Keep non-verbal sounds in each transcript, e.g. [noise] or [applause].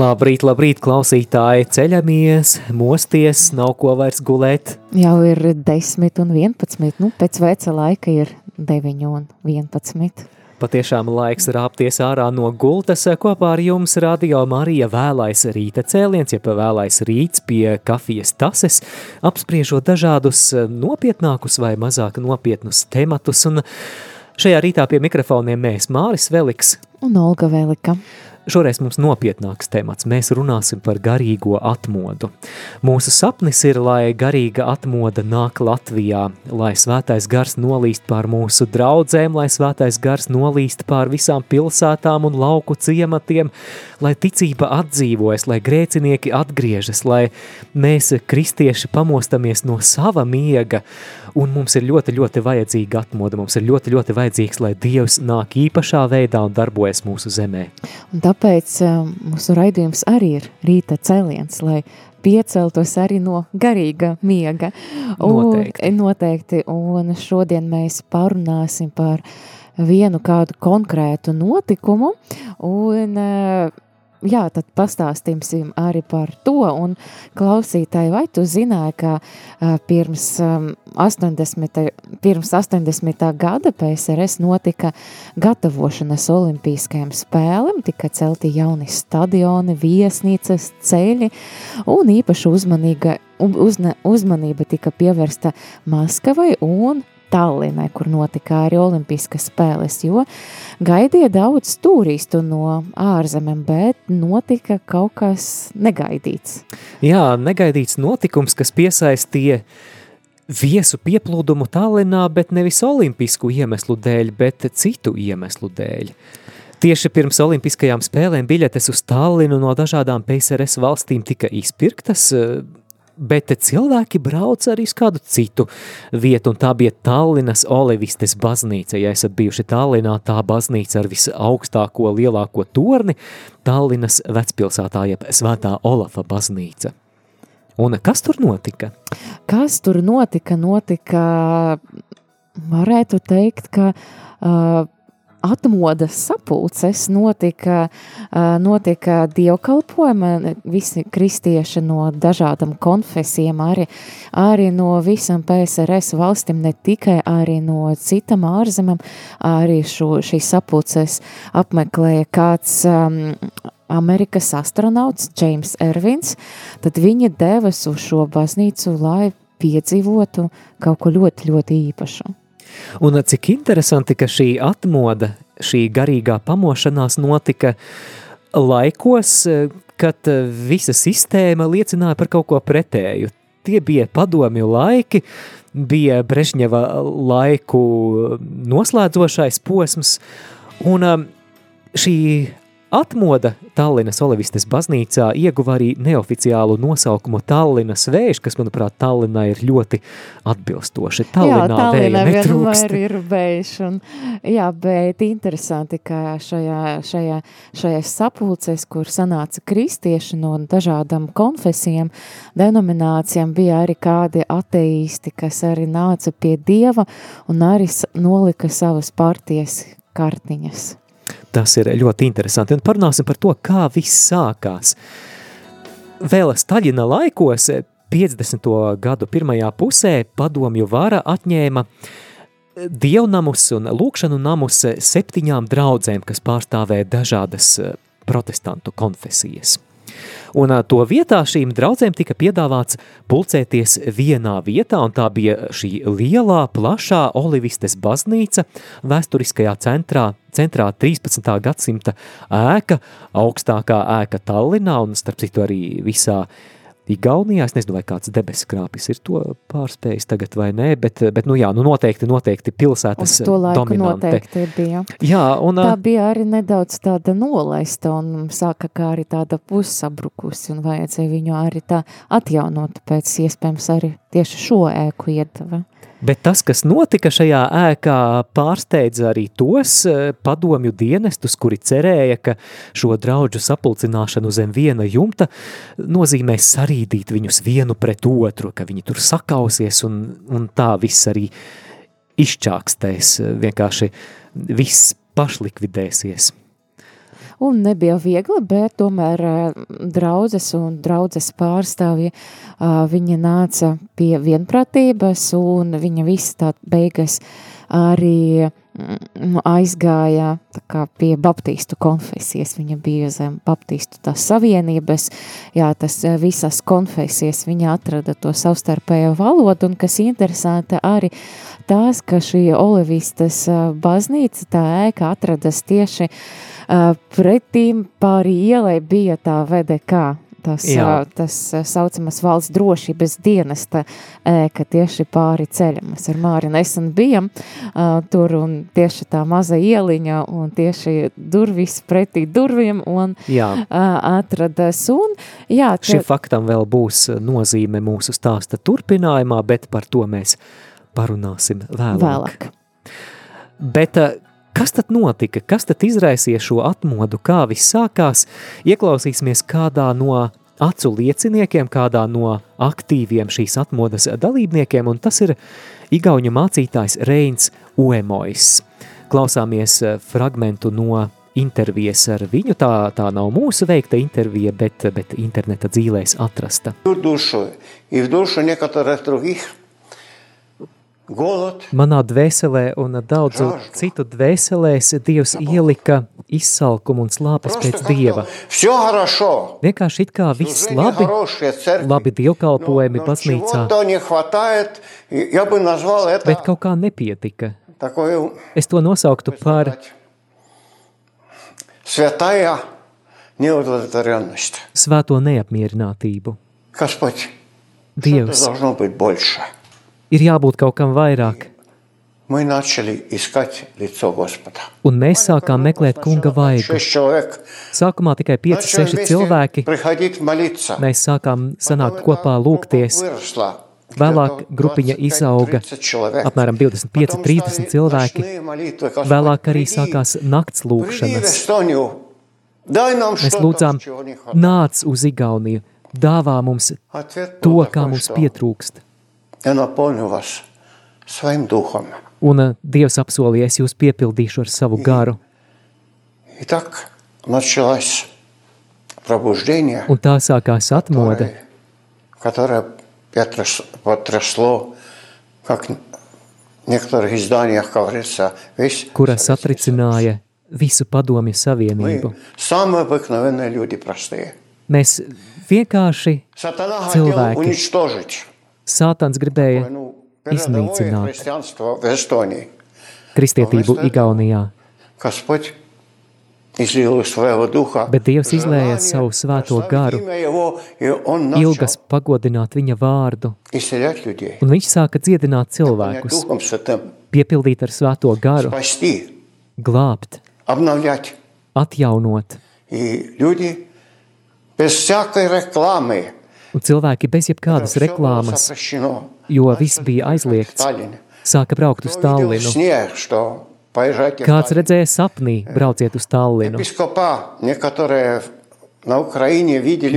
Labrīt, labrīt, klausītāji! Ceļamies, mosties, nav ko vairs gulēt. Jau ir 10 un 11. Nu, pēc veca laika ir 9 un 11. Patiešām laiks rāpties ārā no gultas. Kopā ar jums radio Marija vēlais rīta cēliens, jeb vēlais rīts pie kafijas tases, apspriežot dažādus nopietnākus vai mazāk nopietnus tematus. Un šajā rītā pie mikrofoniem mēs Māris Veliks un Olga Velika. Šoreiz mums nopietnāks temats. Mēs runāsim par garīgo atmodu. Mūsu sapnis ir, lai garīga atmoda nāk Latvijā, lai svētais gars nolīst pār mūsu draudzēm, lai svētais gars nolīst pār visām pilsētām un lauku ciematiem, lai ticība atdzīvojas, lai grēcinieki atgriežas, lai mēs, kristieši, pamostamies no sava miega, un mums ir ļoti, ļoti vajadzīga atmoda, mums ir ļoti, ļoti vajadzīgs, lai Dievs nāk īpašā veidā un darbojas mūsu zemē. Un tāpēc um, mūsu raidījums arī ir rīta cēliens, lai pieceltos arī no garīga miega. Noteikti. Un, noteikti. Un šodien mēs parunāsim par vienu kādu konkrētu notikumu un uh, jā, tad pastāstīsim arī par to. Un klausītāji, vai tu zināji, ka uh, pirms, um, 80, pirms 80. gada PSRS notika gatavošanas olimpiskajām spēlēm, tika celti jauni stadioni, viesnīcas, ceļi un īpaši uzmanīga, uzne, uzmanība tika pievērsta Maskavai un Tallinai, kur notika arī Olimpiskas spēles, jo gaidīja daudz turistu no ārzemēm, bet notika kaut kas negaidīts. Jā, negaidīts notikums, kas piesaistīja viesu pieplūdumu Tallinā, bet nevis olimpisku iemeslu dēļ, bet citu iemeslu dēļ. Tieši pirms olimpiskajām spēlēm biļetes uz Tallinu no dažādām PSRS valstīm tika izpirktas, bet cilvēki brauc arī uz kādu citu vietu, un tā bija Tallinas Olivistes baznīca. Ja esat bijuši Tallinā, tā baznīca ar visaugstāko, lielāko torni, Tallinas vecpilsētā, jeb Svētā Olafa baznīca. Un kas tur notika? Kas tur notika? Notika, varētu teikt, ka uh, atmodas sapulces notika, notika dievkalpojumi, visi kristieši no dažādām konfesijām, arī, arī no visam PSRS valstīm, ne tikai arī no citam ārzemam, arī šo, šīs sapulces apmeklēja kāds um, Amerikas astronauts James Ervins, tad viņi devas uz šo baznīcu, lai piedzīvotu kaut ko ļoti, ļoti īpašu. Un cik interesanti, ka šī atmoda, šī garīgā pamošanās notika laikos, kad visa sistēma liecināja par kaut ko pretēju. Tie bija padomju laiki, bija Brežņeva laiku noslēdzošais posms, un šī Atmoda Tallinas Olivistes baznīcā ieguva arī neoficiālu nosaukumu Tallinas vējš, kas, manuprāt, Tallinā ir ļoti atbilstoši. Tallinā jā, Tallinā vienmēr ir vējš. Un, jā, bet interesanti, ka šajā, šajā, šajā sapulcēs, kur sanāca kristieši no dažādām konfesijām, denominācijām, bija arī kādi ateisti, kas arī nāca pie Dieva un arī nolika savas partijas kartiņas. Tas ir ļoti interesanti. Un parunāsim par to, kā viss sākās. Vēl Staļina laikos, 50. gadu pirmajā pusē, padomju vara atņēma dievnamus un lūkšanu namus septiņām draudzēm, kas pārstāvēja dažādas protestantu konfesijas. Un to vietā šīm draudzēm tika piedāvāts pulcēties vienā vietā, un tā bija šī lielā, plašā Olivistes baznīca vēsturiskajā centrā, centrā 13. gadsimta ēka, augstākā ēka Tallinā un starp citu arī visā Igaunijā. Es nezinu, vai kāds debesu krāpis ir to pārspējis tagad vai nē, bet, bet nu jā, nu noteikti, noteikti pilsētas Uz to laiku dominante. noteikti bija. Jā, un Tā bija arī nedaudz tāda nolaista un sāka kā arī tāda pussabrukusi un vajadzēja viņu arī tā atjaunot pēc iespējams arī tieši šo ēku iedeva. Bet tas, kas notika šajā ēkā, pārsteidza arī tos eh, padomju dienestus, kuri cerēja, ka šo draudžu sapulcināšanu zem viena jumta nozīmē sarīdīt viņus vienu pret otru, ka viņi tur sakausies un, un tā viss arī izčākstēs, vienkārši viss pašlikvidēsies. Un nebija viegli, bet tomēr eh, draudzes un draudzes pārstāvji, uh, viņi nāca pie vienprātības un viņa visi tā beigas arī aizgāja tā kā pie baptistu konfesijas. Viņa bija zem baptistu tās savienības, jā, tas eh, visas konfesijas, viņa atrada to savstarpējo valodu, un kas interesanti arī tās, ka šī Olivistas eh, baznīca, tā ēka atradas tieši uh, pretīm pāri ielai bija tā VDK, tas, Jā. tas saucamas valsts drošības dienesta ēka tieši pāri ceļam. Mēs ar Māri nesen bijam uh, tur un tieši tā maza ieliņa un tieši durvis pretī durviem un Jā, uh, atradas un jā, te- šim faktam vēl būs nozīme mūsu stāsta turpinājumā, bet par to mēs parunāsim vēlāk. vēlāk. Bet Kas tad notika? Kas tad izraisīja šo atmodu? Kā viss sākās? Ieklausīsimies kādā no acu lieciniekiem, kādā no aktīviem šīs atmodas dalībniekiem, un tas ir Igauņu mācītājs Reins Uemojs. Klausāmies eh, fragmentu no intervijas ar viņu, tā, tā nav mūsu veikta intervija, bet, bet interneta dzīvēs atrasta. Tur dušu, ir dušu nekatārās drugih Manā dvēselē un daudzu citu dvēselēs Dievs ielika izsalkumu un slāpes pēc Dieva. Vienkārši it kā viss labi, labi dievkalpojumi baznīcā, bet kaut kā nepietika. Es to nosauktu par svēto neapmierinātību. Dievs, ir jābūt kaut kam vairāk. Un mēs sākām meklēt kunga vaigu. Sākumā tikai 5-6 cilvēki. Mēs sākām sanākt kopā lūgties. Vēlāk grupiņa izauga apmēram 25-30 cilvēki. Vēlāk arī sākās nakts lūgšanas. Mēs lūdzām, nāc uz Igauniju, dāvā mums to, kā mums pietrūkst Я наполню вас своим духом. Un uh, Dievs apsolīja, es jūs piepildīšu ar savu garu. И так началось пробуждение, Un tā sākās atmoda, которое, которое потряс- потрясло, как в некоторых изданиях говорится, весь kura Советский Союз. satricināja visu padomju savienību. Мы самые обыкновенные люди, простые. Mēs vienkārši, Сатана хотел Cilvēki. уничтожить Sātans gribēja ну, передовое iznīcināt христианство в Эстонии. kristietību Igaunijā, Господь излил своего духа. Bet Dievs izlēja желание savu svēto прославить garu, имя Его, и Он начал ilgas pagodināt viņa vārdu, исцелять людей. un viņš sāka dziedināt Понять cilvēkus, Духом Святым, piepildīt ar svēto garu, спасти, glābt, обновлять. atjaunot, И люди без всякой рекламы. un cilvēki bez jebkādas reklāmas, jo viss bija aizliegts, sāka braukt uz Tallinu. Kāds redzēja sapnī, brauciet uz Tallinu.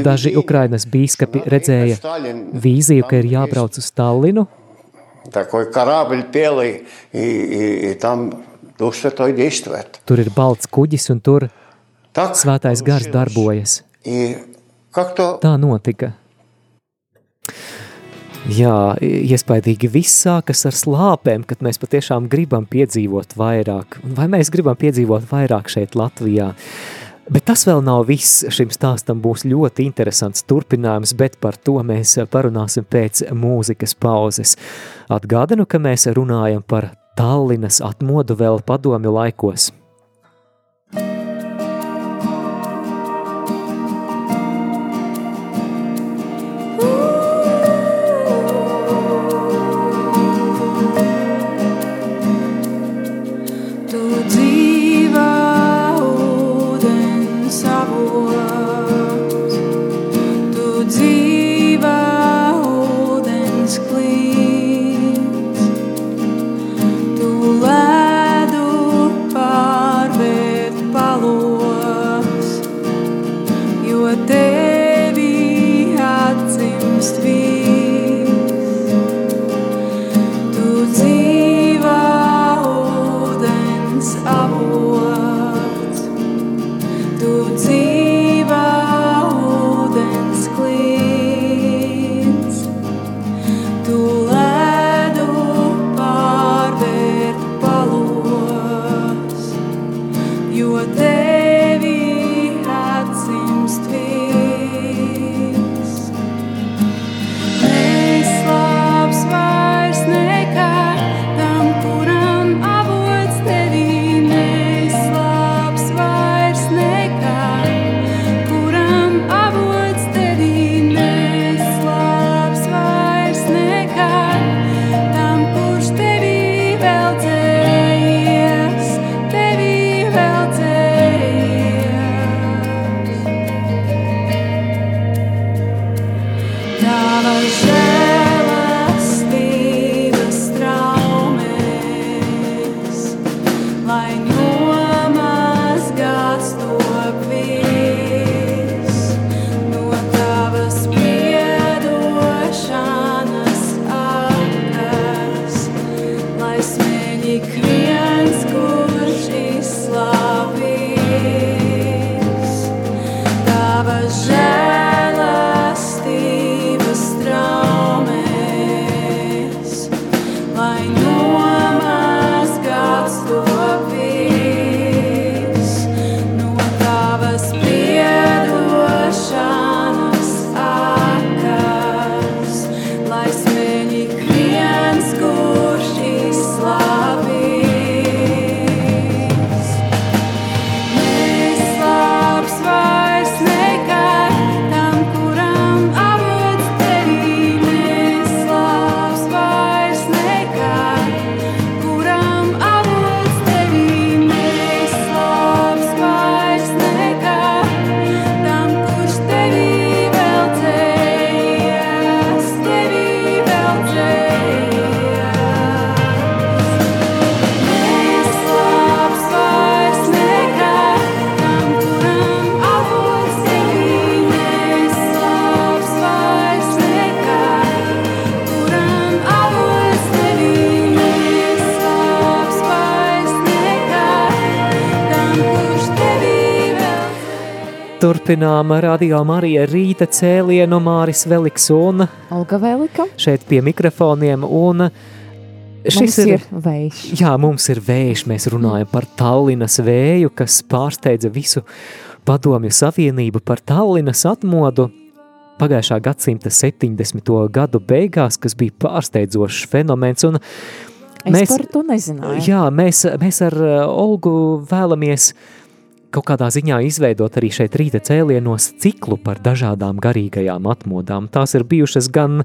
Daži Ukrainas bīskapi redzēja vīziju, ka ir jābrauc uz Tallinu. Tur ir balts kuģis un tur svētais gars darbojas. Tā notika. Jā, iespaidīgi viss sākas ar slāpēm, kad mēs patiešām gribam piedzīvot vairāk. Vai mēs gribam piedzīvot vairāk šeit Latvijā? Bet tas vēl nav viss. Šim stāstam būs ļoti interesants turpinājums, bet par to mēs parunāsim pēc mūzikas pauzes. Atgādinu, ka mēs runājam par Tallinas atmodu vēl padomju laikos. Turpinām radio Marija rīta cēlienu Māris Veliks un Olga Velika. šeit pie mikrofoniem un šis Mums ir, ir vējš. Jā, mums ir vējš, mēs runājam par Tallinas vēju, kas pārsteidza visu padomju savienību par Tallinas atmodu pagājušā gadsimta 70. gadu beigās, kas bija pārsteidzošs fenomens un Es mēs, par to nezināju. Jā, mēs, mēs ar Olgu vēlamies kaut kādā ziņā izveidot arī šeit rīta cēlienos ciklu par dažādām garīgajām atmodām. Tās ir bijušas gan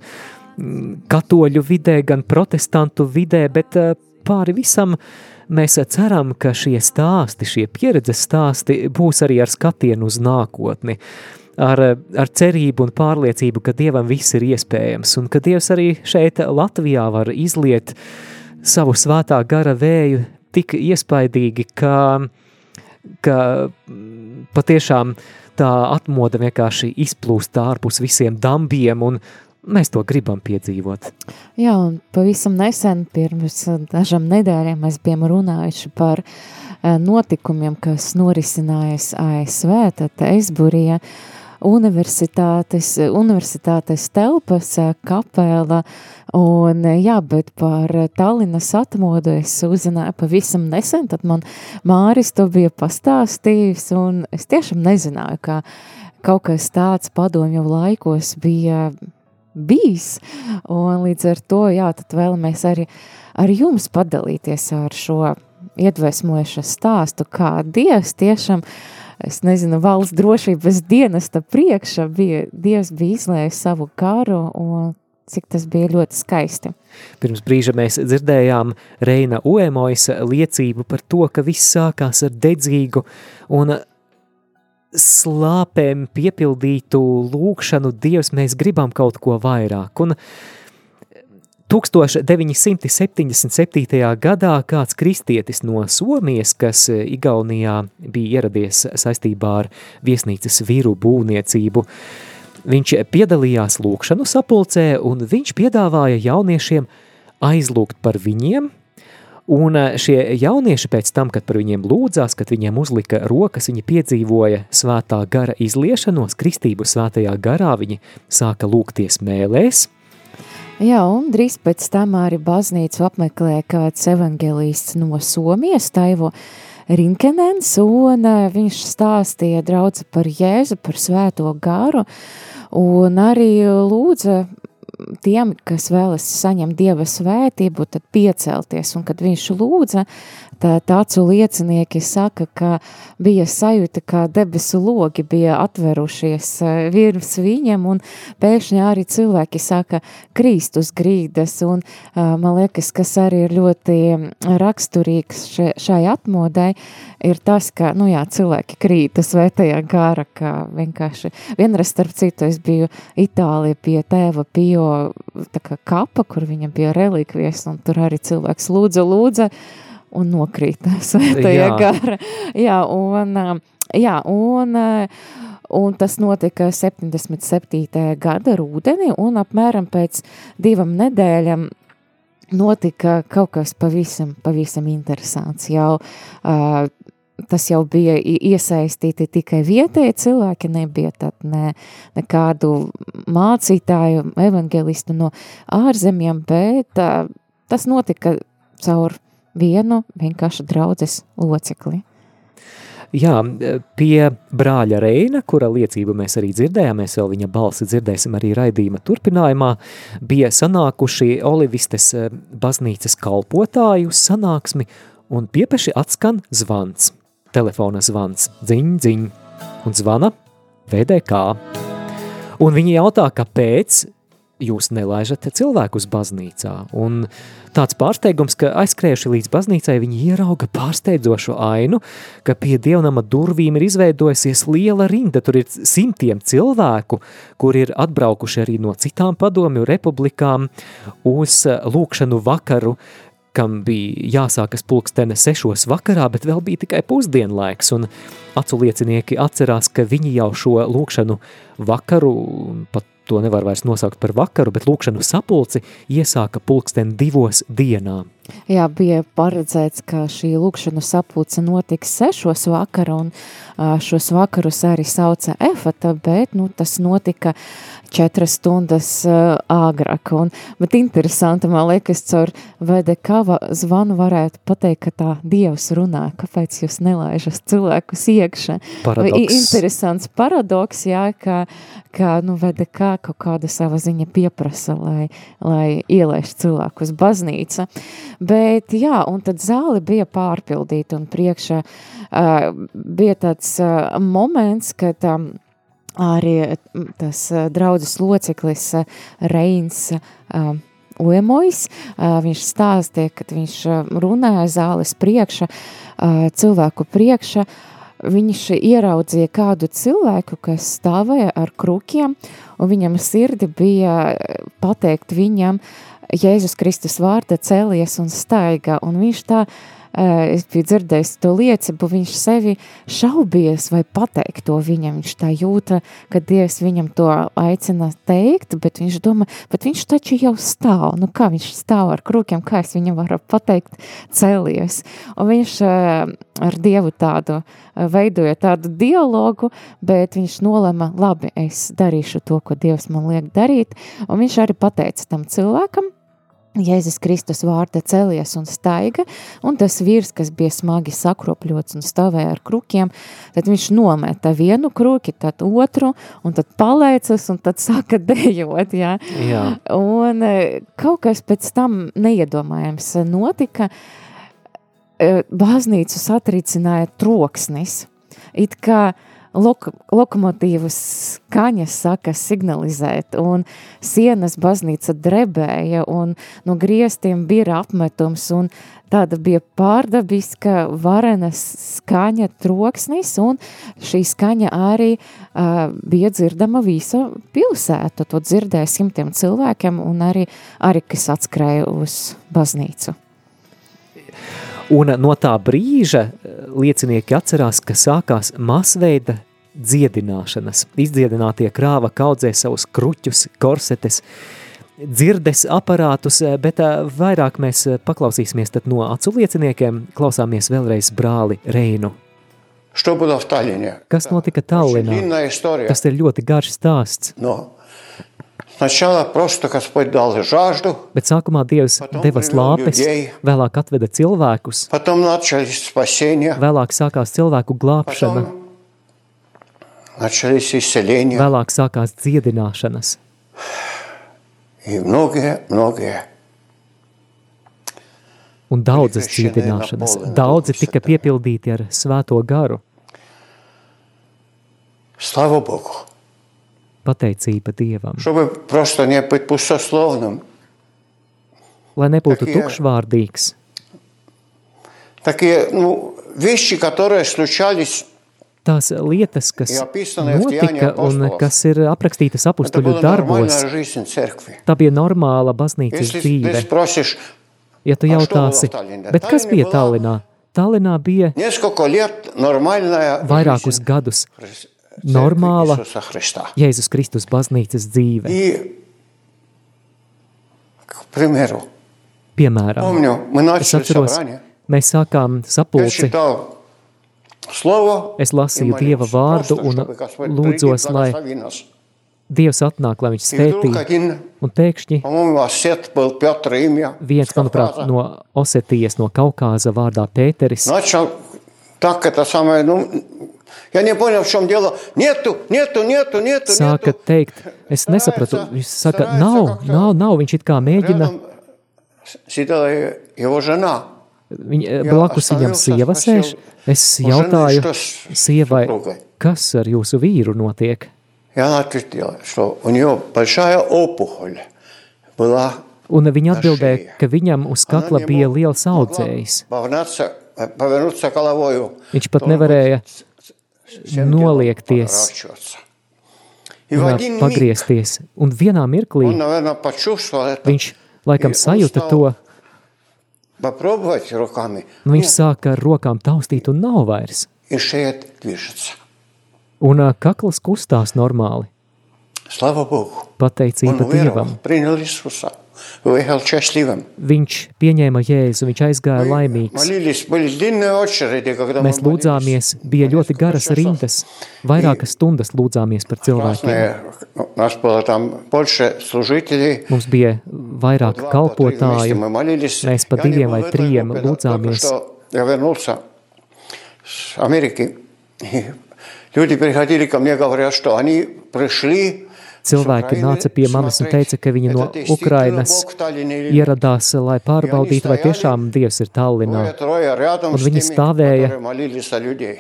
katoļu vidē, gan protestantu vidē, bet pāri visam mēs ceram, ka šie stāsti, šie pieredzes stāsti būs arī ar skatienu uz nākotni, ar, ar cerību un pārliecību, ka Dievam viss ir iespējams un ka Dievs arī šeit Latvijā var izliet savu svētā gara vēju tik iespaidīgi, ka uh, ka mm, patiešām tā atmoda vienkārši izplūst ārpus visiem dambiem un mēs to gribam piedzīvot. Jā, un pavisam nesen, pirms dažam nedēļiem, mēs bijām runājuši par eh, notikumiem, kas norisinājās ASV, tad Eisburija, uh, universitātes, universitātes telpas, kapela, un jā, bet par Tallinas atmodu es uzzināju pavisam nesen, tad man Māris to bija pastāstījis, un es tiešām nezināju, ka kaut kas tāds padomju laikos bija bijis, un līdz ar to, jā, tad vēlamies arī ar jums padalīties ar šo iedvesmojušu stāstu, kā Dievs tiešām uh, es nezinu, valsts drošības dienesta priekšā bija, Dievs bija izlējis savu karu un cik tas bija ļoti skaisti. Pirms brīža mēs dzirdējām Reina Uemojas liecību par to, ka viss sākās ar dedzīgu un slāpēm piepildītu lūkšanu Dievs, mēs gribam kaut ko vairāk. Un 1977. gadā kāds kristietis no Somijas, kas e, Igaunijā bija ieradies saistībā ar viesnīcas vīru būvniecību, viņš piedalījās lūkšanu sapulcē un viņš piedāvāja jauniešiem aizlūgt par viņiem, un e, šie jaunieši pēc tam, kad par viņiem lūdzās, kad viņiem uzlika rokas, viņi piedzīvoja svētā gara izliešanos, kristību svētajā garā, viņi sāka lūgties mēlēs – Jā, un drīz pēc tam arī baznīcu apmeklēja kāds evangelists no Somijas, Taivo Rinkenens, un eh, viņš stāstīja draudzi par Jēzu, par svēto garu, un arī lūdza tiem, kas vēlas saņemt Dieva svētību, tad piecelties, un kad viņš lūdza, tad acu liecinieki saka, ka bija sajūta, ka debesu logi bija atverušies eh, virs viņam, un pēkšņi arī cilvēki saka Kristus grīdas, un eh, man liekas, kas arī ir ļoti raksturīgs šai atmodai, ir tas, ka, nu jā, cilvēki krīta svētajā gāra, ka vienkārši, vienreiz starp citu, es biju Itālija pie tēva Pio tā kā kapa, kur viņam bija relikvies, un tur arī cilvēks lūdza, lūdza, un nokrīt [laughs] svētajā gara. Jā, un, jā, un, un tas notika 77. gada rūdeni, un apmēram pēc divam nedēļam notika kaut kas pavisam, pavisam interesants. Jau uh, tas jau bija iesaistīti tikai vietēji cilvēki, nebija tad ne, nekādu mācītāju, evangelistu no ārzemiem, bet uh, tas notika caur vienu vienkārši draudzes locekli. Jā, pie brāļa Reina, kura liecību mēs arī dzirdējām, mēs vēl viņa balsi dzirdēsim arī raidījuma turpinājumā, bija sanākuši Olivistes baznīcas kalpotāju sanāksmi un piepeši atskan zvans telefona zvans, dziņ, dziņ, un zvana VDK. Un viņi jautā, kāpēc jūs nelaižat cilvēkus baznīcā. Un tāds pārsteigums, ka aizskrējuši līdz baznīcai, viņi ierauga pārsteidzošu ainu, ka pie dievnama durvīm ir izveidojusies liela rinda. Tur ir simtiem cilvēku, kur ir atbraukuši arī no citām padomju republikām uz lūkšanu vakaru kam bija jāsākas pulkstene sešos vakarā, bet vēl bija tikai pusdienlaiks, un acu liecinieki atcerās, ka viņi jau šo lūkšanu vakaru, pat to nevar vairs nosaukt par vakaru, bet lūkšanu sapulci iesāka pulksten divos dienā. Jā, bija paredzēts, ka šī lūkšanu sapulce notiks sešos vakara, un šos vakarus arī sauca efata, bet nu, tas notika četras stundas uh, āgrāk. Un, bet interesanti, man liekas, caur VDK zvanu varētu pateikt, ka tā Dievs runā, kāpēc jūs nelaižas cilvēkus iekšā. Paradoks. Interesants paradoks, jā, ka, ka nu, VDK kaut kāda sava ziņa pieprasa, lai, lai ielaiž cilvēkus baznīca. Bet jā, un tad zāle bija pārpildīta un priekšā uh, bija tāds uh, moments, kad um, arī tas draudzes loceklis Reins Uemojs, viņš stāstīja, kad viņš runāja zāles priekša, cilvēku priekša, viņš ieraudzīja kādu cilvēku, kas stāvēja ar krukiem, un viņam sirdi bija pateikt viņam Jēzus Kristus vārda cēlies un staigā, un viņš tā uh, Eh, es biju dzirdējis to liecību, viņš sevi šaubies vai pateikt to viņam, viņš tā jūta, ka Dievs viņam to aicina teikt, bet viņš domā, bet viņš taču jau stāv, nu kā viņš stāv ar krūkiem, kā es viņam varu pateikt celies, un viņš eh, ar Dievu tādu eh, veidoja tādu dialogu, bet viņš nolema, labi, es darīšu to, ko Dievs man liek darīt, un viņš arī pateica tam cilvēkam, Jēzus Kristus vārda celies un staiga, un tas vīrs, kas bija smagi sakropļots un stāvēja ar krukiem, tad viņš nometa vienu kruki, tad otru, un tad palaicas, un tad sāka [laughs] dejot, jā. jā. Un e, kaut kas pēc tam neiedomājams notika, e, baznīcu satricināja troksnis, it kā uh, lok lokomotīvas skaņas saka signalizēt, un sienas baznīca drebēja, un no griestiem bija apmetums, un tāda bija pārdabiska varena skaņa troksnis, un šī skaņa arī uh, bija dzirdama visa pilsēta, to dzirdēja simtiem cilvēkiem, un arī, arī kas atskrēja uz baznīcu. Un no tā brīža liecinieki atcerās, ka sākās masveida dziedināšanas. Izdziedinātie krāva kaudzē savus kruķus, korsetes, dzirdes aparātus, bet vairāk mēs paklausīsimies tad no acu lieciniekiem, klausāmies vēlreiz brāli Reinu. Что было в Таллине? Kas notika Tallinā? Длинная история. Tas ir ļoti garš stāsts. Но сначала просто Господь дал жажду, Bet sākumā Dievs Potom deva привел slāpes, людей. vēlāk atveda cilvēkus, потом начались спасения, vēlāk sākās cilvēku glābšana, потом начались исцеления. vēlāk sākās dziedināšanas. И многие, многие un daudzas Kristieši dziedināšanas. nenapolina Daudzi Duhu tika Svētā. piepildīti ar svēto garu. Слава Богу. Pateicība Dievam. Чтобы просто не быть пустословным. Lai nebūtu Takie- tukšvārdīgs, Такие ну, вещи, которые случались, tās lietas, kas notika un kas ir aprakstītas apustuļu darbos, tā bija normāla baznīcas dzīve. Ja tu jautāsi, bet kas bija Tallinā? Tallinā bija vairākus gadus normāla Jēzus Kristus baznīcas dzīve. Piemēram, es atceros, mēs sākām sapulci, Es и lasīju молился Dieva vārdu просто, un чтобы Господь lūdzos, прийди, lai благослови нас. Dievs atnāk, lai viņš И вдруг svētī. один, Un pēkšņi по-моему, осет был Петр имя. viens, с manuprāt, Кавказа. no Osetijas, no Kaukāza vārdā Pēteris, Начал так это самое, ну, я не понял, в чем дело. Нету, нету, нету, нету, sāka нету. teikt, es nesapratu, Starается- viņš saka, starается nav, как-то nav, nav, viņš it kā mēģina, Рядом сидела его жена. Viņa, eh, blakus viņam sieva sēž. Es jautāju sievai, kas ar jūsu vīru notiek? Un viņa atbildēja, ka viņam uz kakla bija liels audzējs. Viņš pat nevarēja noliekties un pagriezties. Un vienā mirklī viņš laikam sajuta to, Попробовать руками. un viņš Нет, sāka ar rokām taustīt un nav vairs. И шея движется. Un ā, kakls kustās normāli. Слава Богу. Он Pateicība уверовал, Dievam. принял Иисуса. Уехал счастливым. Viņš pieņēma jēzu, viņš aizgāja Мы laimīgs. молились, были длинные очереди, когда Mēs мы lūdzāmies, bija ļoti garas rindas, vairākas stundas lūdzāmies par cilvēkiem. Красные. У нас было там больше служителей. Mums bija vairāk Два, по три вместе kalpotāju, мы молились. Mēs pa Я не diviem был vai в этой trījiem группе, но только lūdzāmies. что Я вернулся с Америки. И люди приходили ко мне, говорят, что они пришли Cilvēki nāca pie manis un teica, ka viņi no Ukrainas ieradās, lai pārbaudītu, vai tiešām Dievs ir Tallinā. Un viņi stāvēja stāvēja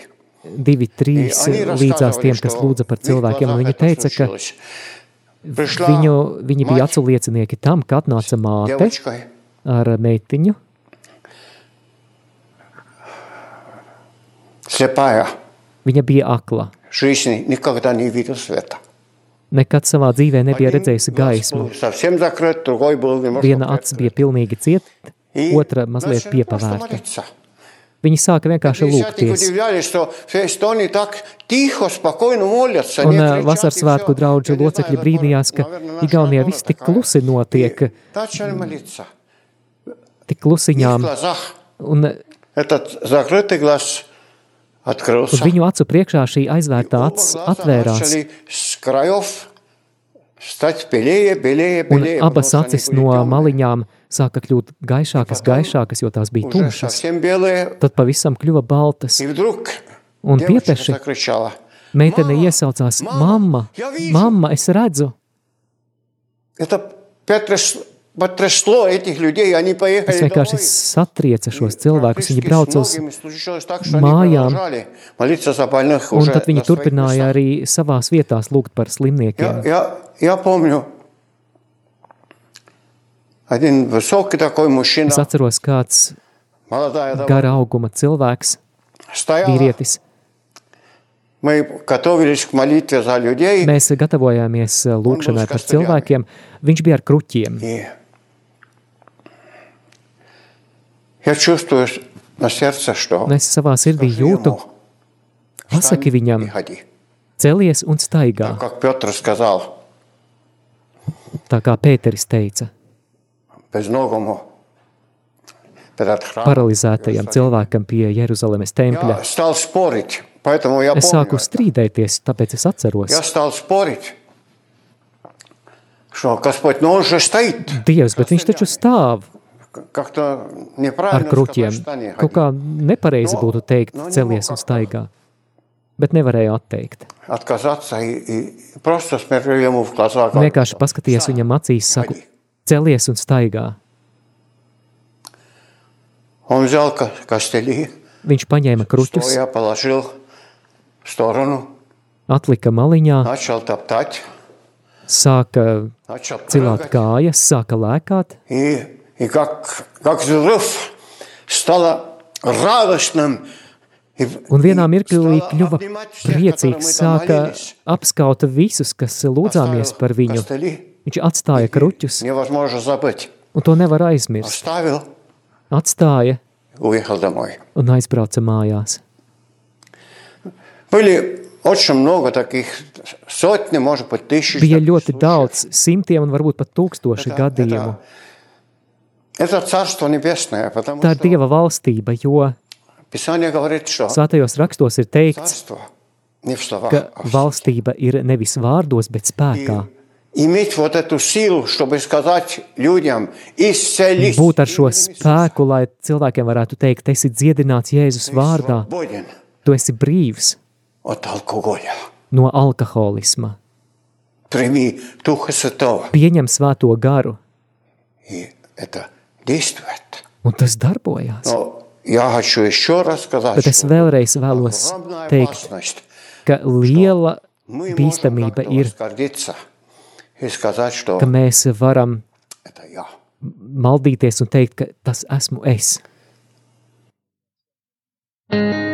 Divi, trīs līdzās tiem, kas lūdza par cilvēkiem, un viņi teica, ka viņu, viņi bija acu liecinieki tam, ka atnāca māte ar meitiņu, Слепая, viņa bija akla. жизни никогда не видел света. Nekad savā dzīvē nebija redzējusi gaismu. Viena acis bija pilnīgi cieta, otra mazliet piepavērta. Viņi sāka vienkārši lūgties. Un vasaras svētku draudži locekļi brīnījās, ka Igaunijā viss tik klusi notiek, tik klusiņām. Un Viņu acu priekšā šī aizvērtā acis atvērās. начали с краев стать белее, белее, un белее. abas потому что они acis были no темные. maliņām sāka kļūt gaišākas, gaišākas, jo tās bija Уже tumšas. совсем белые. Tad pavisam kļuva baltas, И вдруг un девочка piepeši закричала. meitene Mama, iesaucās: mama, Mamma, я вижу!» mamma, es redzu! Это потряс- Tas vienkārši satrieca šos cilvēkus. Viņi brauca uz mājām, un tad viņi turpināja arī savās vietās lūgt par slimniekiem. Jā, jā, jā, Es atceros, kāds gara auguma cilvēks, vīrietis. Mēs gatavojāmies eh, lūgšanai par cilvēkiem. Viņš bija ar kruķiem. Yeah. я чувствую на сердце, что Un es savā sirdī скажи jūtu, ему, pasaki «Встань и viņam, viņam, celies un staigā, как Петр сказал, tā kā Pēteris teica, безногому перед храмом. paralizētajam cilvēkam pie Jeruzalemes tempļa. Я стал спорить, поэтому я Es помню sāku это. strīdēties, tāpēc es atceros. Я стал спорить, что Господь, но он же стоит. Dievs, bet viņš taču stāv Как-то ar kruķiem. Kaut kā nepareizi būtu teikt, celies un staigā, bet nevarēju atteikt. Vienkārši paskaties viņam acīs, saku, celies un staigā. Viņš paņēma kruķus, atlika maliņā, sāka cilāt kājas, sāka lēkāt И, и как, как взрыв стало радостным. И, un vienā и mirklī стало kļuva обнимать всех, priecīgs, которые мы там sāka молились. apskaut visus, kas lūdzāmies Оставил par viņu. костыли, Viņš atstāja kruķus, невозможно забыть. un to nevar aizmirst. Оставил, Atstāja уехал домой. un aizbrauca mājās. Были очень много таких, сотни, может быть, тысячи. Bija таких ļoti случаев. daudz, simtiem un varbūt pat tūkstoši Это- gadījumu. Tā ir что Dieva valstība, jo Писание говорит, что svētajos rakstos ir teikts, Царство не в словах, ka а в valstība ir nevis vārdos, bet spēkā. И иметь вот эту силу, чтобы сказать людям, исцелись. Būt ar šo именем Иисуса. spēku, lai cilvēkiem varētu teikt, esi dziedināts Jēzus Ты vārdā, свободен tu esi brīvs от алкоголя. no alkoholisma. Прими Духа Святого. Pieņem svēto garu, И это действует. un tas darbojās. Но я хочу еще раз сказать, Bet es что vēlreiz vēlos огромная teikt, опасность. ka liela Мы можем bīstamība как-то ir, возгордиться и сказать, что ka mēs varam это я. maldīties un teikt, ka tas esmu es. Katru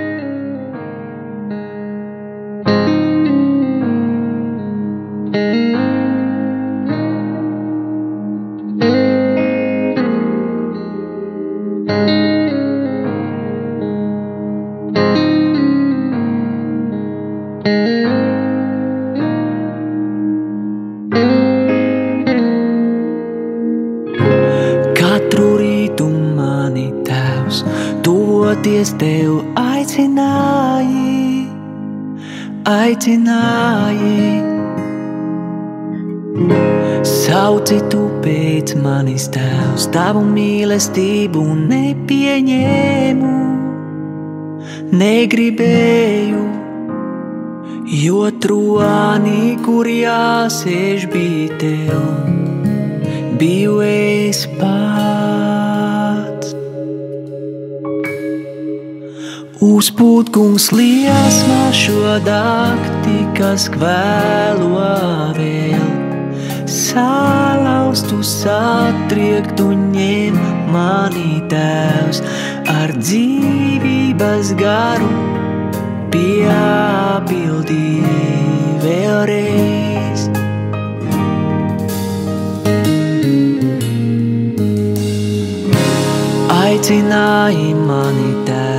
Aicināji. Sauci tu pēc manis tēvs, tavu mīlestību nepieņēmu, negribēju. Jo trūnī, kur jāsēž bija tev, biju es pats. Uzpūt kungs liesmā šo dakti, kas kvēlo vēl. Salaustu, satriektu, ņem mani tēvs ar dzīvības garu, piepildī vēlreiz. Aicināji mani tēvs,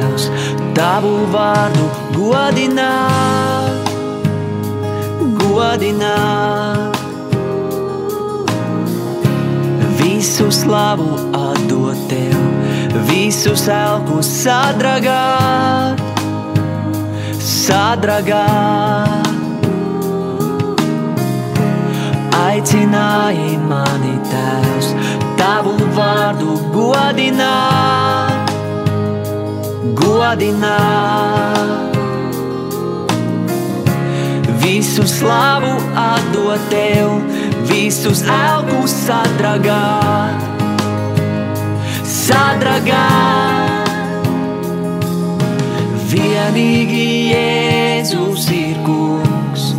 tavu vārdu godināt, godināt. Visu slavu atdot tev, visu elku sadragāt, sadragāt. Aicināji mani tēvs, tavu vārdu godināt, godināt. Visu slavu atdot tev, visus elkus sadragāt, sadragāt. Vienīgi Jēzus ir kungs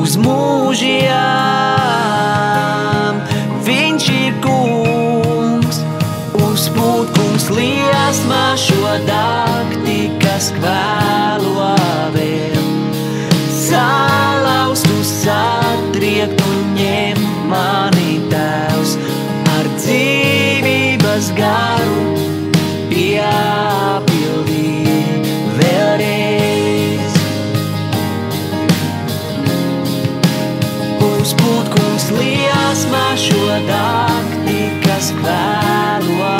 uz mūžiem. Viņš ir kungs, uzpūt kungs liesmā šo dakti, kas kvēlo vēl. Salaustu, satriektu, ņem mani tēvs ar dzīvības garu, piepildī vēlreiz. Uzpūt kungs liesmā šo dakti, kas kvēlo vēl.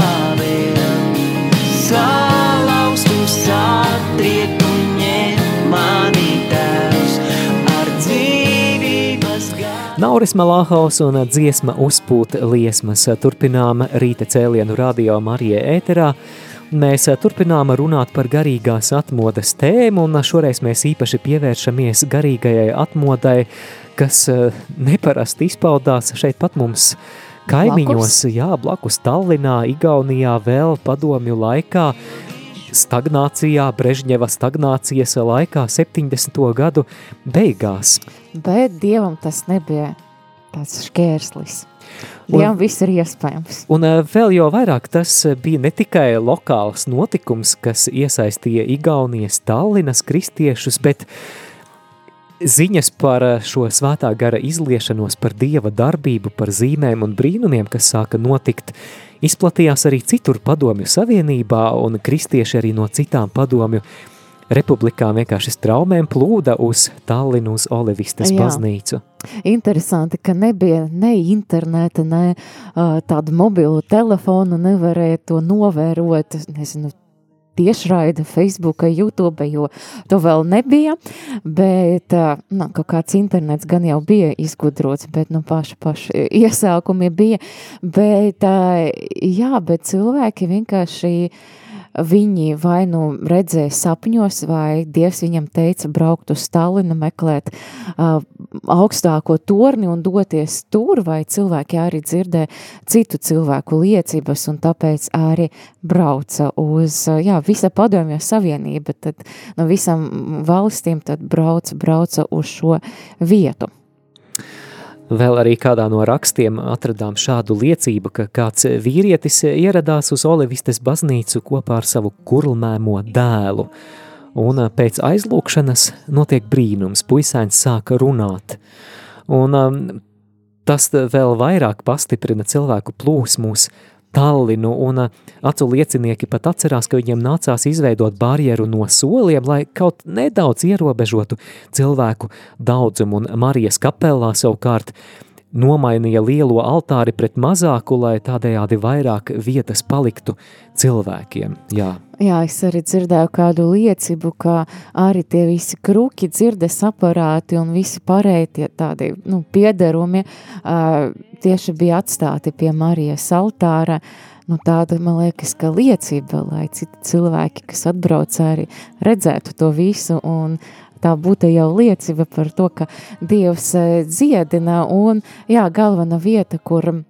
Nauris Malāhaus un dziesma uzpūt liesmas turpinām rīta cēlienu radio Marija ēterā. Mēs turpinām runāt par garīgās atmodas tēmu, un šoreiz mēs īpaši pievēršamies garīgajai atmodai, kas eh, neparasti izpaudās šeit pat mums kaimiņos, Blakus? jā, blakus Tallinā, Igaunijā vēl padomju laikā, stagnācijā, Brežņeva stagnācijas laikā 70. gadu beigās. Bet Dievam tas nebija tāds šķērslis. Un- Dievam viss ir iespējams. Un eh, vēl jau vairāk tas bija ne tikai lokāls notikums, kas iesaistīja Igaunijas Tallinas kristiešus, bet ziņas par eh, šo svētā gara izliešanos, par dieva darbību, par zīmēm un brīnumiem, kas sāka notikt, izplatījās arī citur padomju savienībā, un kristieši arī no citām padomju republikām vienkārši straumēm plūda uz Tallinu uz Olivistes Jā. baznīcu. Interesanti, ka nebija ne interneta, ne uh, tādu mobilu telefonu, nevarēja to novērot, nezinu, tiešraida Facebook, YouTube, jo to vēl nebija, bet nu, kaut kāds internets gan jau bija izgudrots, bet nu paši, paši iesākumi bija, bet jā, bet cilvēki vienkārši viņi vai nu redzēja sapņos, vai Dievs viņam teica braukt uz Stalinu, meklēt uh, augstāko torni un doties tur, vai cilvēki arī dzirdēja citu cilvēku liecības, un tāpēc arī brauca uz, uh, jā, visa padomju savienība, tad no visam valstīm tad brauca, brauca uz šo vietu. Vēl arī kādā no rakstiem atradām šādu liecību, ka kāds vīrietis ieradās uz Olivistes baznīcu kopā ar savu kurlmēmo dēlu. Un pēc aizlūkšanas notiek brīnums, puisēns sāka runāt. Un um, tas vēl vairāk pastiprina cilvēku plūsmu uz Tallinu, un uh, acu liecinieki pat atcerās, ka viņiem nācās izveidot barjeru no soliem, lai kaut nedaudz ierobežotu cilvēku daudzumu, un Marijas kapelā savukārt nomainīja lielo altāri pret mazāku, lai tādējādi vairāk vietas paliktu cilvēkiem. Jā. Jā, es arī dzirdēju kādu liecību, ka arī tie visi kruki, dzirdes aparāti un visi pārējie tādi nu, piederumi uh, tieši bija atstāti pie Marijas altāra. Nu, tāda, man liekas, ka liecība, lai citi cilvēki, kas atbrauc arī redzētu to visu un tā būtu jau liecība par to, ka Dievs eh, dziedina un, jā, galvena vieta, kur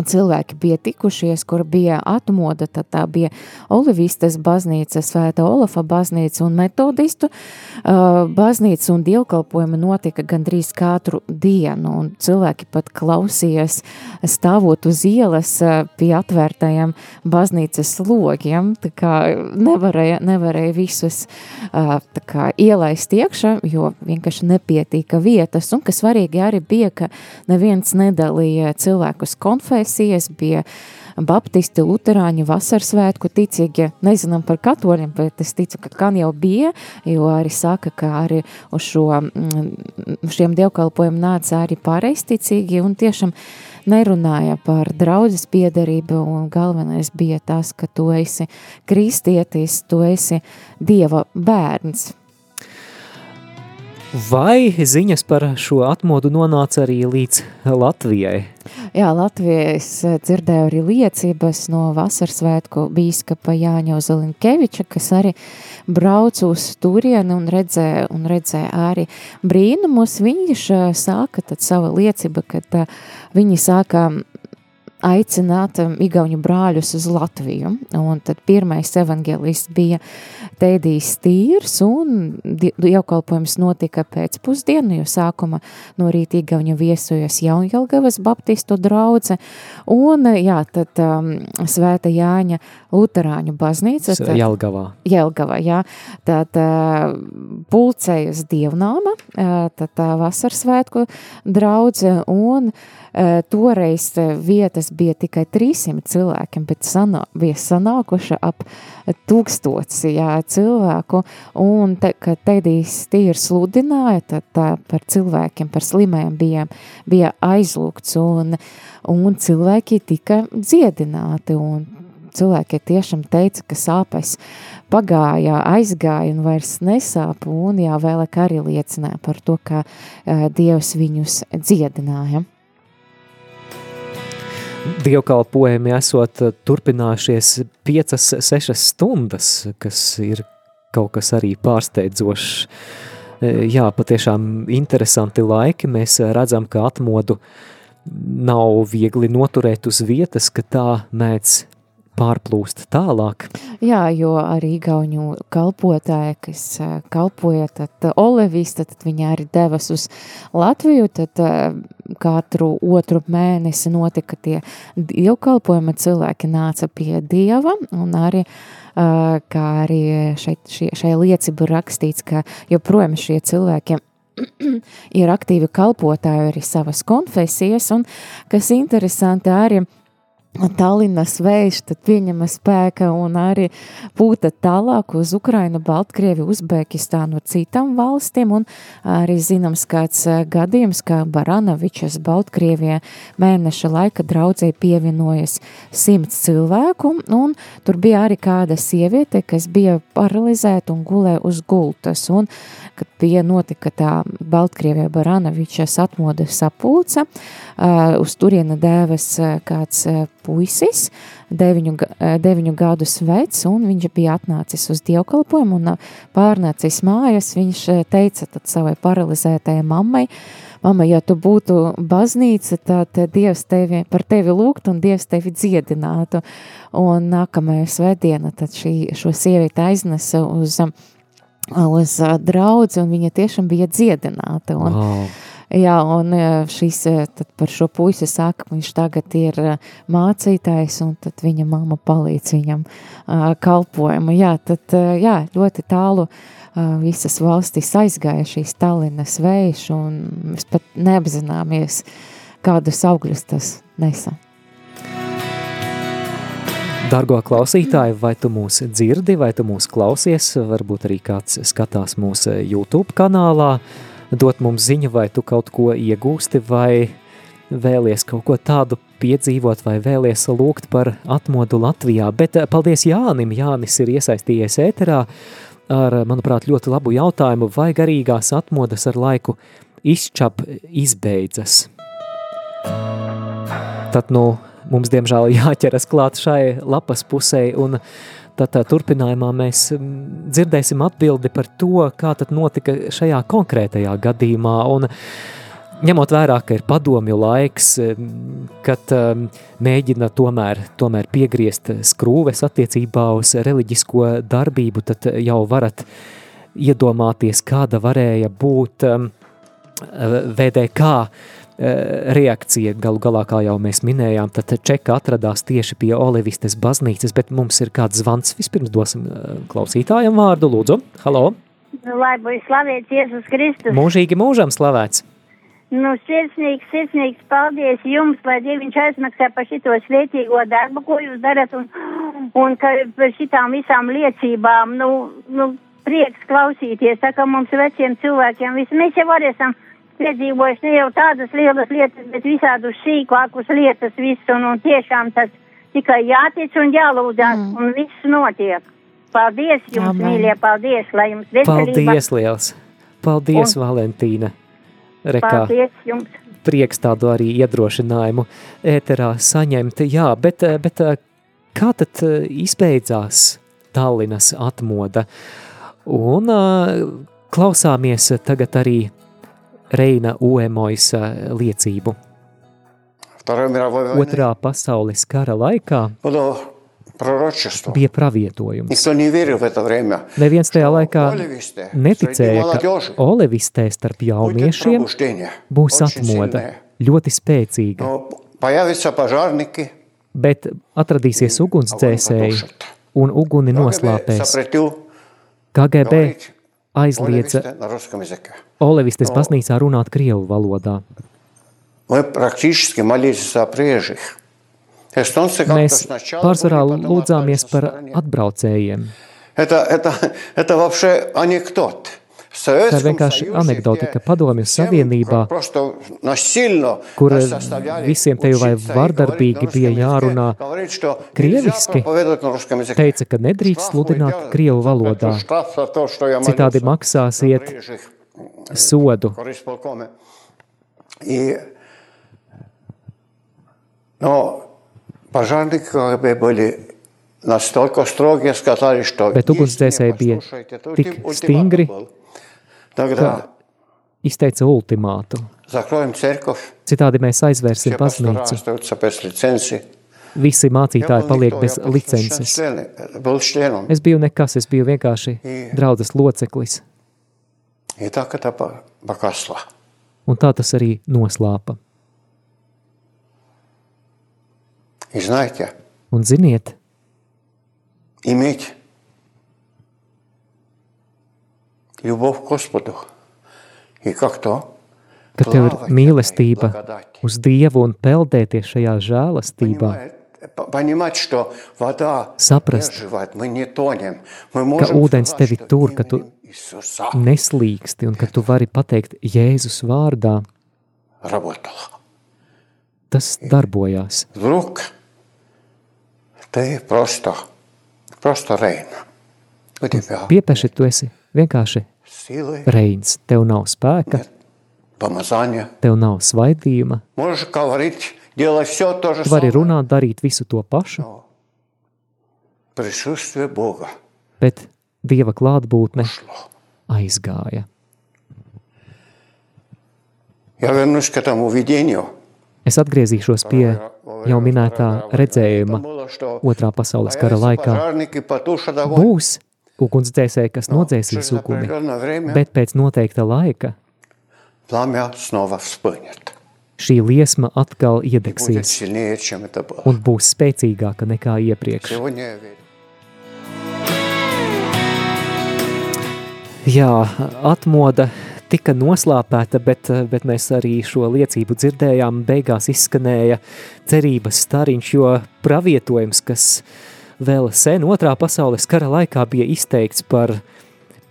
cilvēki bija tikušies, kur bija atmoda, tad tā bija Olivistes baznīca, Svēta Olafa baznīca un metodistu uh, baznīca, un dievkalpojumi notika gandrīz katru dienu, un cilvēki pat klausījās stāvot uz ielas uh, pie atvērtajiem baznīcas logiem, tā kā nevarēja, nevarēja visus uh, tā kā ielaist iekšā, jo vienkārši nepietīka vietas, un kas svarīgi arī bija, ka neviens nedalīja cilvēkus konfēsijas, bija baptisti, luterāņi, vasarsvētku ticīgi, nezinām par katoļiem, bet es ticu, ka gan jau bija, jo arī saka, ka arī uz šo, mm, šiem dievkalpojumiem nāca arī pareisticīgi un tiešām nerunāja par draudzes piedarību un galvenais bija tas, ka tu esi kristietis, tu esi Dieva bērns. Vai ziņas par šo atmodu nonāca arī līdz Latvijai? Jā, Latvijā es eh, dzirdēju arī liecības no Vasarsvētku bīskapa Jāņa Ozelinkeviča, kas arī brauc uz turieni un redzēja, un redzēja arī brīnumus. Viņš eh, sāka tad savu liecību, kad eh, viņi sāka aicināt um, igauņu brāļus uz Latviju. Un tad pirmais evangelists bija Tēdijs Tīrs, un dievkalpojums notika pēc pusdienu, jo sākuma no rīta igauņu viesojas Jaunjelgavas baptistu draudze, un jā, tad um, Svēta Jāņa Luterāņu baznīca. Tad, Jelgavā. Jelgava, jā, tad uh, pulcējas dievnāma, uh, tad tā vasarsvētku draudze, un uh, toreiz uh, vietas bija tikai 300 cilvēkiem, bet sanā, bija sanākuši ap tūkstots jā, cilvēku, un te, kad Tedijs tīri sludināja, tad tā par cilvēkiem, par slimēm bija, bija aizlūgts, un, un cilvēki tika dziedināti, un cilvēki tiešām teica, ka sāpes pagāja, aizgāja un vairs nesāp, un jā, vēlāk arī liecināja par to, ka uh, Dievs viņus dziedināja. Dievkalpojumi esot turpinājušies 5-6 stundas, kas ir kaut kas arī pārsteidzošs. Jā, patiešām interesanti laiki. Mēs redzam, ka atmodu nav viegli noturēt uz vietas, ka tā mēdz pārplūst tālāk. Jā, jo arī Igauņu kalpotāji, kas eh, kalpoja, tad Olevis, tad viņi arī devas uz Latviju, tad eh, katru otru mēnesi notika tie dievkalpojumi, cilvēki nāca pie Dieva, un arī, kā arī šeit, šie, šai liecību rakstīts, ka joprojām šie cilvēki [clears throat] ir aktīvi kalpotāji arī savas konfesijas, un kas interesanti arī, Tallinas vējš, tad pieņema spēka un arī pūta tālāk uz Ukrainu, Baltkrievi, Uzbekistānu, citām valstīm, un arī zināms kāds eh, gadījums, kā Baranovičas Baltkrievijā mēneša laika draudzē pievienojas simts cilvēku, un tur bija arī kāda sieviete, kas bija paralizēta un gulē uz gultas, un kad bija notika tā Baltkrievijā Baranovičas atmodas sapulca, uh, uz turiena dēvas uh, kāds puisis, deviņu, deviņu gadus vecs, un viņš bija atnācis uz dievkalpojumu un pārnācis mājas. Viņš teica tad savai paralizētajai mammai, Mama, ja tu būtu baznīca, tad Dievs tevi, par tevi lūgt un Dievs tevi dziedinātu. Un nākamajā svētdiena tad šī, šo sievieti aiznesa uz, uz draudzi, un viņa tiešām bija dziedināta. Un, wow. Jā, un e, šis e, par šo puisi saka, viņš tagad ir e, mācītājs, un tad viņa mamma palīdz viņam kalpojumu. Jā, tad jā, ļoti tālu visas valstis aizgāja šīs Tallinas vējš, un mēs pat neapzināmies, kādus augļus tas nesa. Dargo klausītāji, vai tu mūs dzirdi, vai tu mūs klausies, varbūt arī kāds skatās mūsu YouTube kanālā, uh, dot mums ziņu, vai tu kaut ko iegūsti, vai vēlies kaut ko tādu piedzīvot, vai vēlies lūgt par atmodu Latvijā. Bet eh, paldies Jānim, Jānis ir iesaistījies ēterā ar, manuprāt, ļoti labu jautājumu, vai garīgās atmodas ar laiku izčap izbeidzas. Tad, nu, mums diemžēl [laughs] jāķeras klāt šai lapas pusē un Tad turpinājumā mēs dzirdēsim atbildi par to, kā tad notika šajā konkrētajā gadījumā. Un, ņemot vērā, ka ir padomju laiks, kad um, mēģina tomēr, tomēr piegriezt skrūves attiecībā uz reliģisko darbību, tad jau varat iedomāties, kāda varēja būt um, VDK reakcija galu galā, kā jau mēs minējām, tad Čeka atradās tieši pie Olivistes baznīcas, bet mums ir kāds zvans. Vispirms dosim eh, klausītājam vārdu, lūdzu. Halo! Lai būtu slavēts Jēzus Kristus. Mūžīgi mūžam slavēts. Nu, sirsnīgs, sirsnīgs paldies jums, lai Dieviņš aizmaksā par šito svētīgo darbu, ko jūs darat, un, un par šitām visām liecībām, nu, nu, prieks klausīties, tā kā mums veciem cilvēkiem viss, mēs jau arī esam piedzīvojuši ne jau tādas lielas lietas, bet visādus sīkākus lietas visu, un, un tiešām tas tikai jātic un jālūdzās, mm. un viss notiek. Paldies jums, Amen. mīļie, paldies, lai jums veselība. Paldies liels. Paldies, un, Valentīna. Rekā. Paldies jums. Prieks tādu arī iedrošinājumu ēterā saņemt. Jā, bet, bet kā tad izbeidzās Tallinas atmoda? Un klausāmies tagad arī Reina Uemojas liecību. Otrā pasaules kara laikā bija pravietojums. Neviens tajā laikā neticēja, ka olivistē starp jauniešiem būs atmoda, ļoti spēcīga. Bet atradīsies ugunsdzēsēji un uguni noslāpēs. KGB aizliedza Olevistes baznīcā runāt krievu valodā. Mēs pārsvarā lūdzāmies par atbraucējiem. Это, это, это вообще анекдот. Tā ir vienkārši anekdote, ka Padomju Savienībā, kur visiem te jau vai vardarbīgi bija jārunā krieviski, teica, ka nedrīkst sludināt krievu valodā. Citādi maksāsiet sodu. Но пожарники КГБ были настолько строгие, сказали, что... Bet ugunsdzēsēji bija tik stingri, Tagad izteica ultimātu. Citādi mēs aizvērsim baznīcu. Visi mācītāji paliek bez licences. Es biju nekas, es biju vienkārši draudzes loceklis. Un tā tas arī noslāpa. Un ziniet, imēķi. любовь к Господу и как-то ka tev ir плавать mīlestība в этой благодати. uz Dievu un peldēties šajā žēlastībā, Понимает- Понимать, что вода Saprast, удерживает, мы не тонем. Мы ka можем ūdens сказать, tevi что tur, ka tu именем Иисуса neslīksti un ka tu vari pateikt Jēzus vārdā, работало. tas darbojās. Вдруг ты просто, просто Рейн. У тебя Piepeši tu esi vienkārši силы, Reins, tev nav spēka, tev nav svaitījuma, tu vari runāt, darīt visu to pašu, bet Dieva klātbūtne aizgāja. Es atgriezīšos pie jau minētā redzējuma otrā pasaules kara laikā. Būs ugunsdzēsēji, kas nodzēsīs uguni, bet pēc noteikta laika šī liesma atkal iedegsies un būs spēcīgāka nekā iepriekš. Jā, atmoda tika noslāpēta, bet, bet mēs arī šo liecību dzirdējām, beigās izskanēja cerības stariņš, jo pravietojums, kas uh, vēl sen otrā pasaules kara laikā bija izteikts par,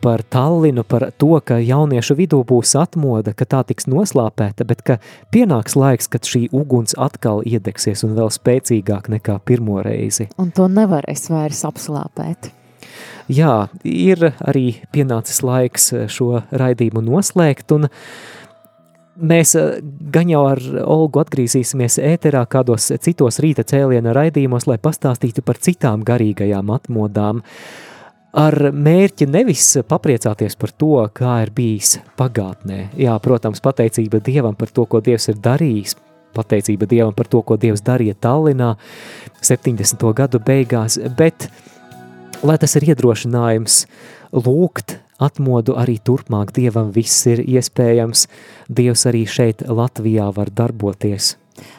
par Tallinu, par to, ka jauniešu vidū būs atmoda, ka tā tiks noslāpēta, bet ka pienāks laiks, kad šī uguns atkal iedegsies un vēl spēcīgāk nekā pirmo reizi. Un to nevarēs vairs apslāpēt. Jā, ir arī pienācis laiks šo raidījumu noslēgt, un mēs eh, gan jau ar Olgu atgriezīsimies ēterā kādos citos rīta cēliena raidījumos, lai pastāstītu par citām garīgajām atmodām, ar mērķi nevis papriecāties par to, kā ir bijis pagātnē. Jā, protams, pateicība Dievam par to, ko Dievs ir darījis, pateicība Dievam par to, ko Dievs darīja Tallinā 70. gadu beigās, bet lai tas ir iedrošinājums lūgt atmodu arī turpmāk. Dievam viss ir iespējams, Dievs arī šeit Latvijā var darboties.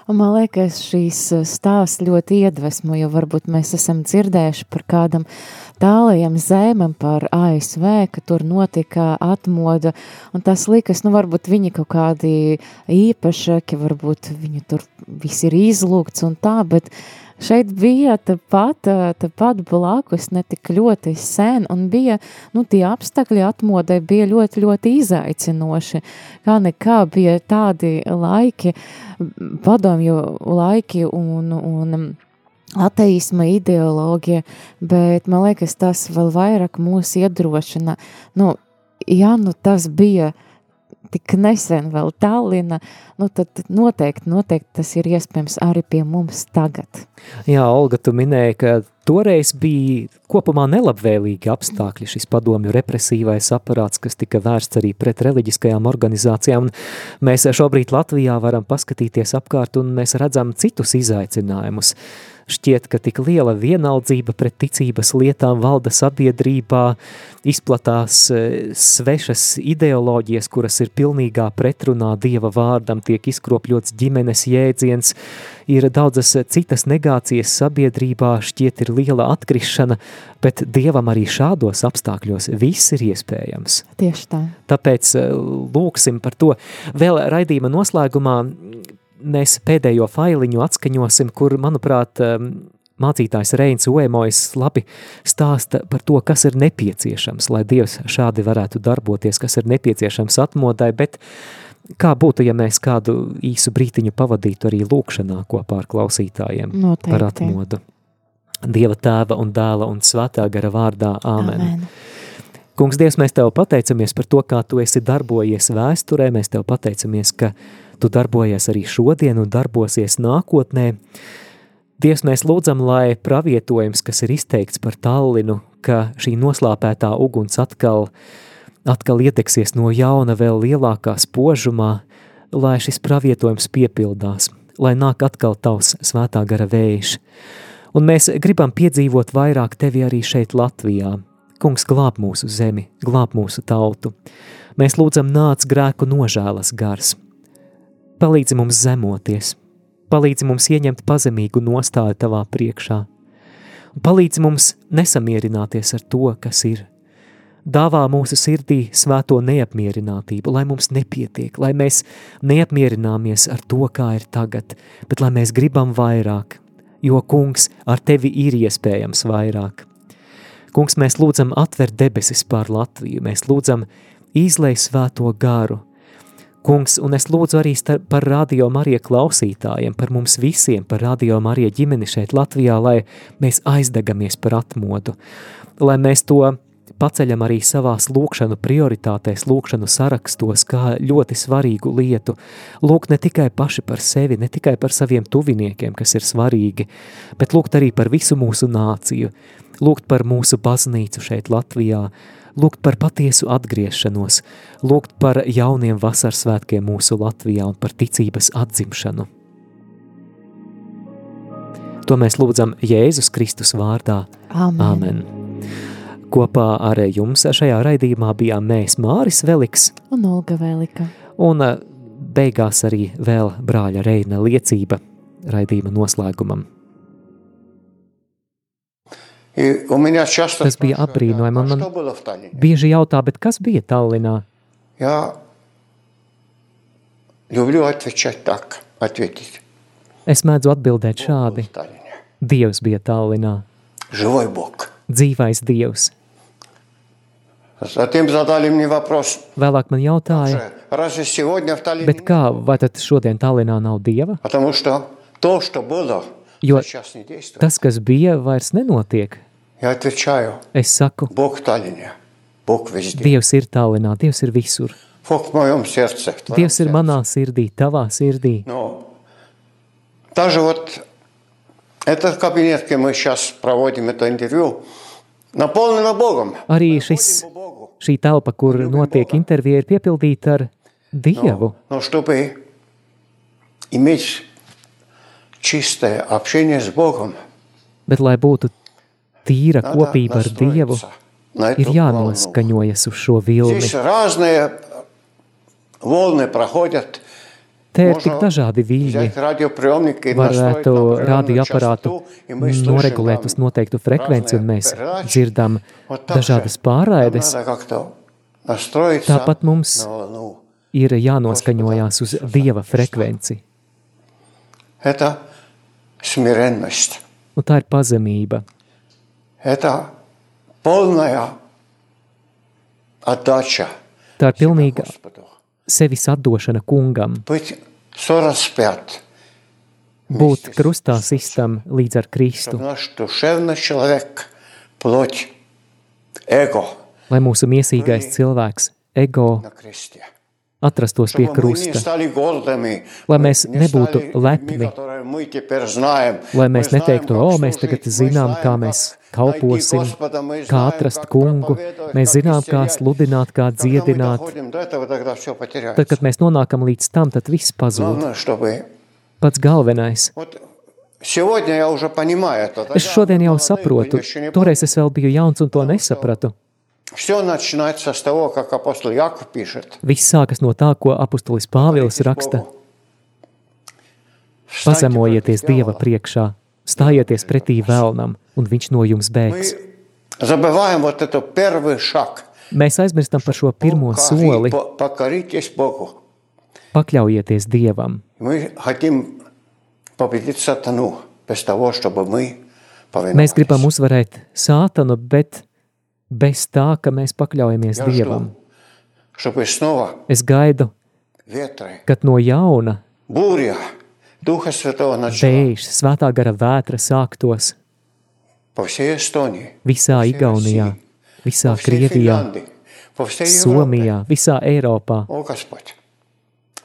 Un man liekas, šīs stāsts ļoti iedvesmo, jo varbūt mēs esam dzirdējuši par kādam tālajam zēmam par ASV, ka tur notika atmoda, un tas likas, nu varbūt viņi kaut kādi īpašāki, varbūt viņi tur viss ir izlūgts un tā, bet šeit bija tepat, tepat blakus ne tik ļoti sen, un bija, nu, tie apstākļi atmodai bija ļoti, ļoti izaicinoši. Kā nekā bija tādi laiki, padomju laiki un, un ateisma ideoloģija, bet man liekas, tas vēl vairāk mūs iedrošina. Nu, ja nu tas bija tik nesen vēl Tallina, nu tad noteikti, noteikti tas ir iespējams arī pie mums tagad. Jā, Olga, tu minēji, ka toreiz bija kopumā nelabvēlīgi apstākļi šis padomju represīvais aparāts, kas tika vērsts arī pret reliģiskajām organizācijām. Un mēs šobrīd Latvijā varam paskatīties apkārt un mēs redzam citus izaicinājumus. Šķiet, ka tik liela vienaldzība pret ticības lietām valda sabiedrībā, izplatās eh, svešas ideoloģijas, kuras ir pilnīgā pretrunā Dieva vārdam, tiek izkropļots ģimenes jēdziens, ir daudzas citas negācijas sabiedrībā, šķiet ir liela atkrišana, bet Dievam arī šādos apstākļos viss ir iespējams. Tieši tā. Tāpēc eh, lūksim par to. Vēl raidījuma noslēgumā mēs pēdējo failiņu atskaņosim, kur, manuprāt, mācītājs Reins Uemojs labi stāsta par to, kas ir nepieciešams, lai Dievs šādi varētu darboties, kas ir nepieciešams atmodai, bet kā būtu, ja mēs kādu īsu brītiņu pavadītu arī lūkšanā kopā ar klausītājiem Noteikti. par atmodu. Dieva tēva un dēla un svētā gara vārdā. Āmen. Amen. Kungs, Dievs, mēs Tev pateicamies par to, kā Tu esi darbojies vēsturē, mēs Tev pateicamies, ka Tu darbojies arī šodien un darbosies nākotnē. Dievs, mēs lūdzam, lai pravietojums, kas ir izteikts par Tallinu, ka šī noslāpētā uguns atkal atkal ieteksies no jauna vēl lielākā spožumā, lai šis pravietojums piepildās, lai nāk atkal tavs svētā gara vējš. Un mēs gribam piedzīvot vairāk tevi arī šeit Latvijā. Kungs glāb mūsu zemi, glāb mūsu tautu. Mēs lūdzam nāc grēku nožēlas gars. Palīdzi mums zemoties, palīdzi mums ieņemt pazemīgu nostāju tavā priekšā. Palīdzi mums nesamierināties ar to, kas ir. Dāvā mūsu sirdī svēto neapmierinātību, lai mums nepietiek, lai mēs neapmierināmies ar to, kā ir tagad, bet lai mēs gribam vairāk, jo, kungs, ar tevi ir iespējams vairāk. Kungs, mēs lūdzam atver debesis pār Latviju, mēs lūdzam izlai svēto garu. Kungs, un es lūdzu arī star, par radio Marija klausītājiem, par mums visiem, par radio Marija ģimeni šeit Latvijā, lai mēs aizdegamies par atmodu, lai mēs to paceļam arī savās lūkšanu prioritātēs, lūkšanu sarakstos kā ļoti svarīgu lietu. Lūk ne tikai paši par sevi, ne tikai par saviem tuviniekiem, kas ir svarīgi, bet lūgt arī par visu mūsu nāciju, lūgt par mūsu baznīcu šeit Latvijā, lūgt par patiesu atgriešanos, lūgt par jauniem vasaras svētkiem mūsu Latvijā un par ticības atzimšanu. To mēs lūdzam Jēzus Kristus vārdā. Amen. Amen. Kopā ar jums šajā raidījumā bijām mēs Māris Veliks Un Olga Velika. un eh, beigās arī vēl brāļa Reina liecība raidījuma noslēgumam. Tas bija спрашивают, apbrīnojami, а un man что было в Таллине? bieži jautā, bet kas bija Tallinā? Я люблю отвечать так, ответить. Es mēdzu atbildēt Бог был šādi. в Таллине. Dievs bija Tallinā, Живой Бог. dzīvais Dievs. Затем задали мне вопрос, Vēlāk man jautāja, разве сегодня в Таллине bet нет? kā, vai tad šodien Tallinā nav Dieva? Потому что то, что было, Jo сейчас не действует. tas, kas bija, vairs nenotiek. Я отвечаю, Es saku, Бог в Таллине, Бог везде. Dievs ir Tallinā, Dievs ir visur. Бог в моем сердце. в твоем Dievs ir сердце. manā sirdī, tavā sirdī. Но даже вот этот кабинет, где мы сейчас проводим это интервью, наполнено Богом. Arī Мы šis, ходим к Богу. šī telpa, kur notiek intervija, ir piepildīta ar Dievu. Но чтобы иметь чистое общение с Богом, Bet, lai būtu tīra надо kopība ar Dievu, настроиться на ir эту волну. jānoskaņojas uz šo vilni. Здесь разные волны проходят. Te ir Можно tik dažādi viļņi. взять радиоприемник и настроить Varētu на определенную radioaparātu частоту, и мы слышим noregulēt там uz noteiktu frekvenci, un mēs разные передачи. dzirdam Вот так же dažādas нам pārraides. Надо как-то настроиться Tāpat mums на волну. ir jānoskaņojās uz Dieva frekvenci. Это смиренность. Un tā ir pazemība. Это полная отдача Tā ir pilnīga Господу. sevis atdošana kungam, Быть сораспят. būt krustā sistam līdz ar Kristu, Чтобы наш душевный человек, плоть, эго lai mūsu miesīgais cilvēks, ego, на кресте. atrastos pie Чтобы мы не krusta, стали гордыми, Lai мы mēs не nebūtu стали lepni. людьми, которые мы теперь знаем. lai Мы mēs знаем, neteiktu, как o, mēs служить, tagad мы zinām, знаем, kā как mēs найти kalposim, Господа, мы kā знаем, atrast как kungu, проповедовать, mēs как zinām, kā исцелять. sludināt, kā Когда мы dziedināt. доходим до этого, тогда все потеряется. Tad, kad mēs nonākam līdz tam, tad viss pazūd. Главное, чтобы... Pats galvenais. Вот сегодня я уже понимаю это. Es šodien jau saprotu, toreiz es vēl biju jauns un to nesapratu. Все начинается с того, как апостол Яков пишет. Viss sākas no tā, ko apustulis Pāvils raksta. Встаньте Pazemojieties Dieva priekšā, stājieties pretī vēlnam, un viņš no jums bēgs. Mēs aizmirstam par šo pirmo soli. Pakļaujieties Dievam. Mēs gribam uzvarēt sātanu, bet bez tā, ka mēs pakļaujamies Dievam. Es gaidu, kad no jauna būrjā Духа Святого начала vējš, svētā gara vētra sāktos по всей Эстонии, visā всей Igaunijā, России, visā по всей Krievijā, Финляндии, по всей Европе. Somijā, visā Eiropā. О, Господь,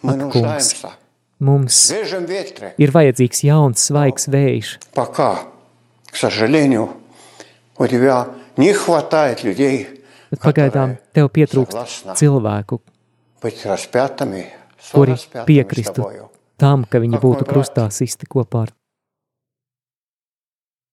мы Ak, нуждаемся Mums в свежем ветре. ir vajadzīgs jauns, svaigs vējš. Пока, к сожалению, у тебя не хватает людей, Bet bet pagaidām tev pietrūkst согласна cilvēku, быть распятыми, kuri сораспятыми с piekristu тобою. tam, ka viņi būtu krustā sisti kopā ar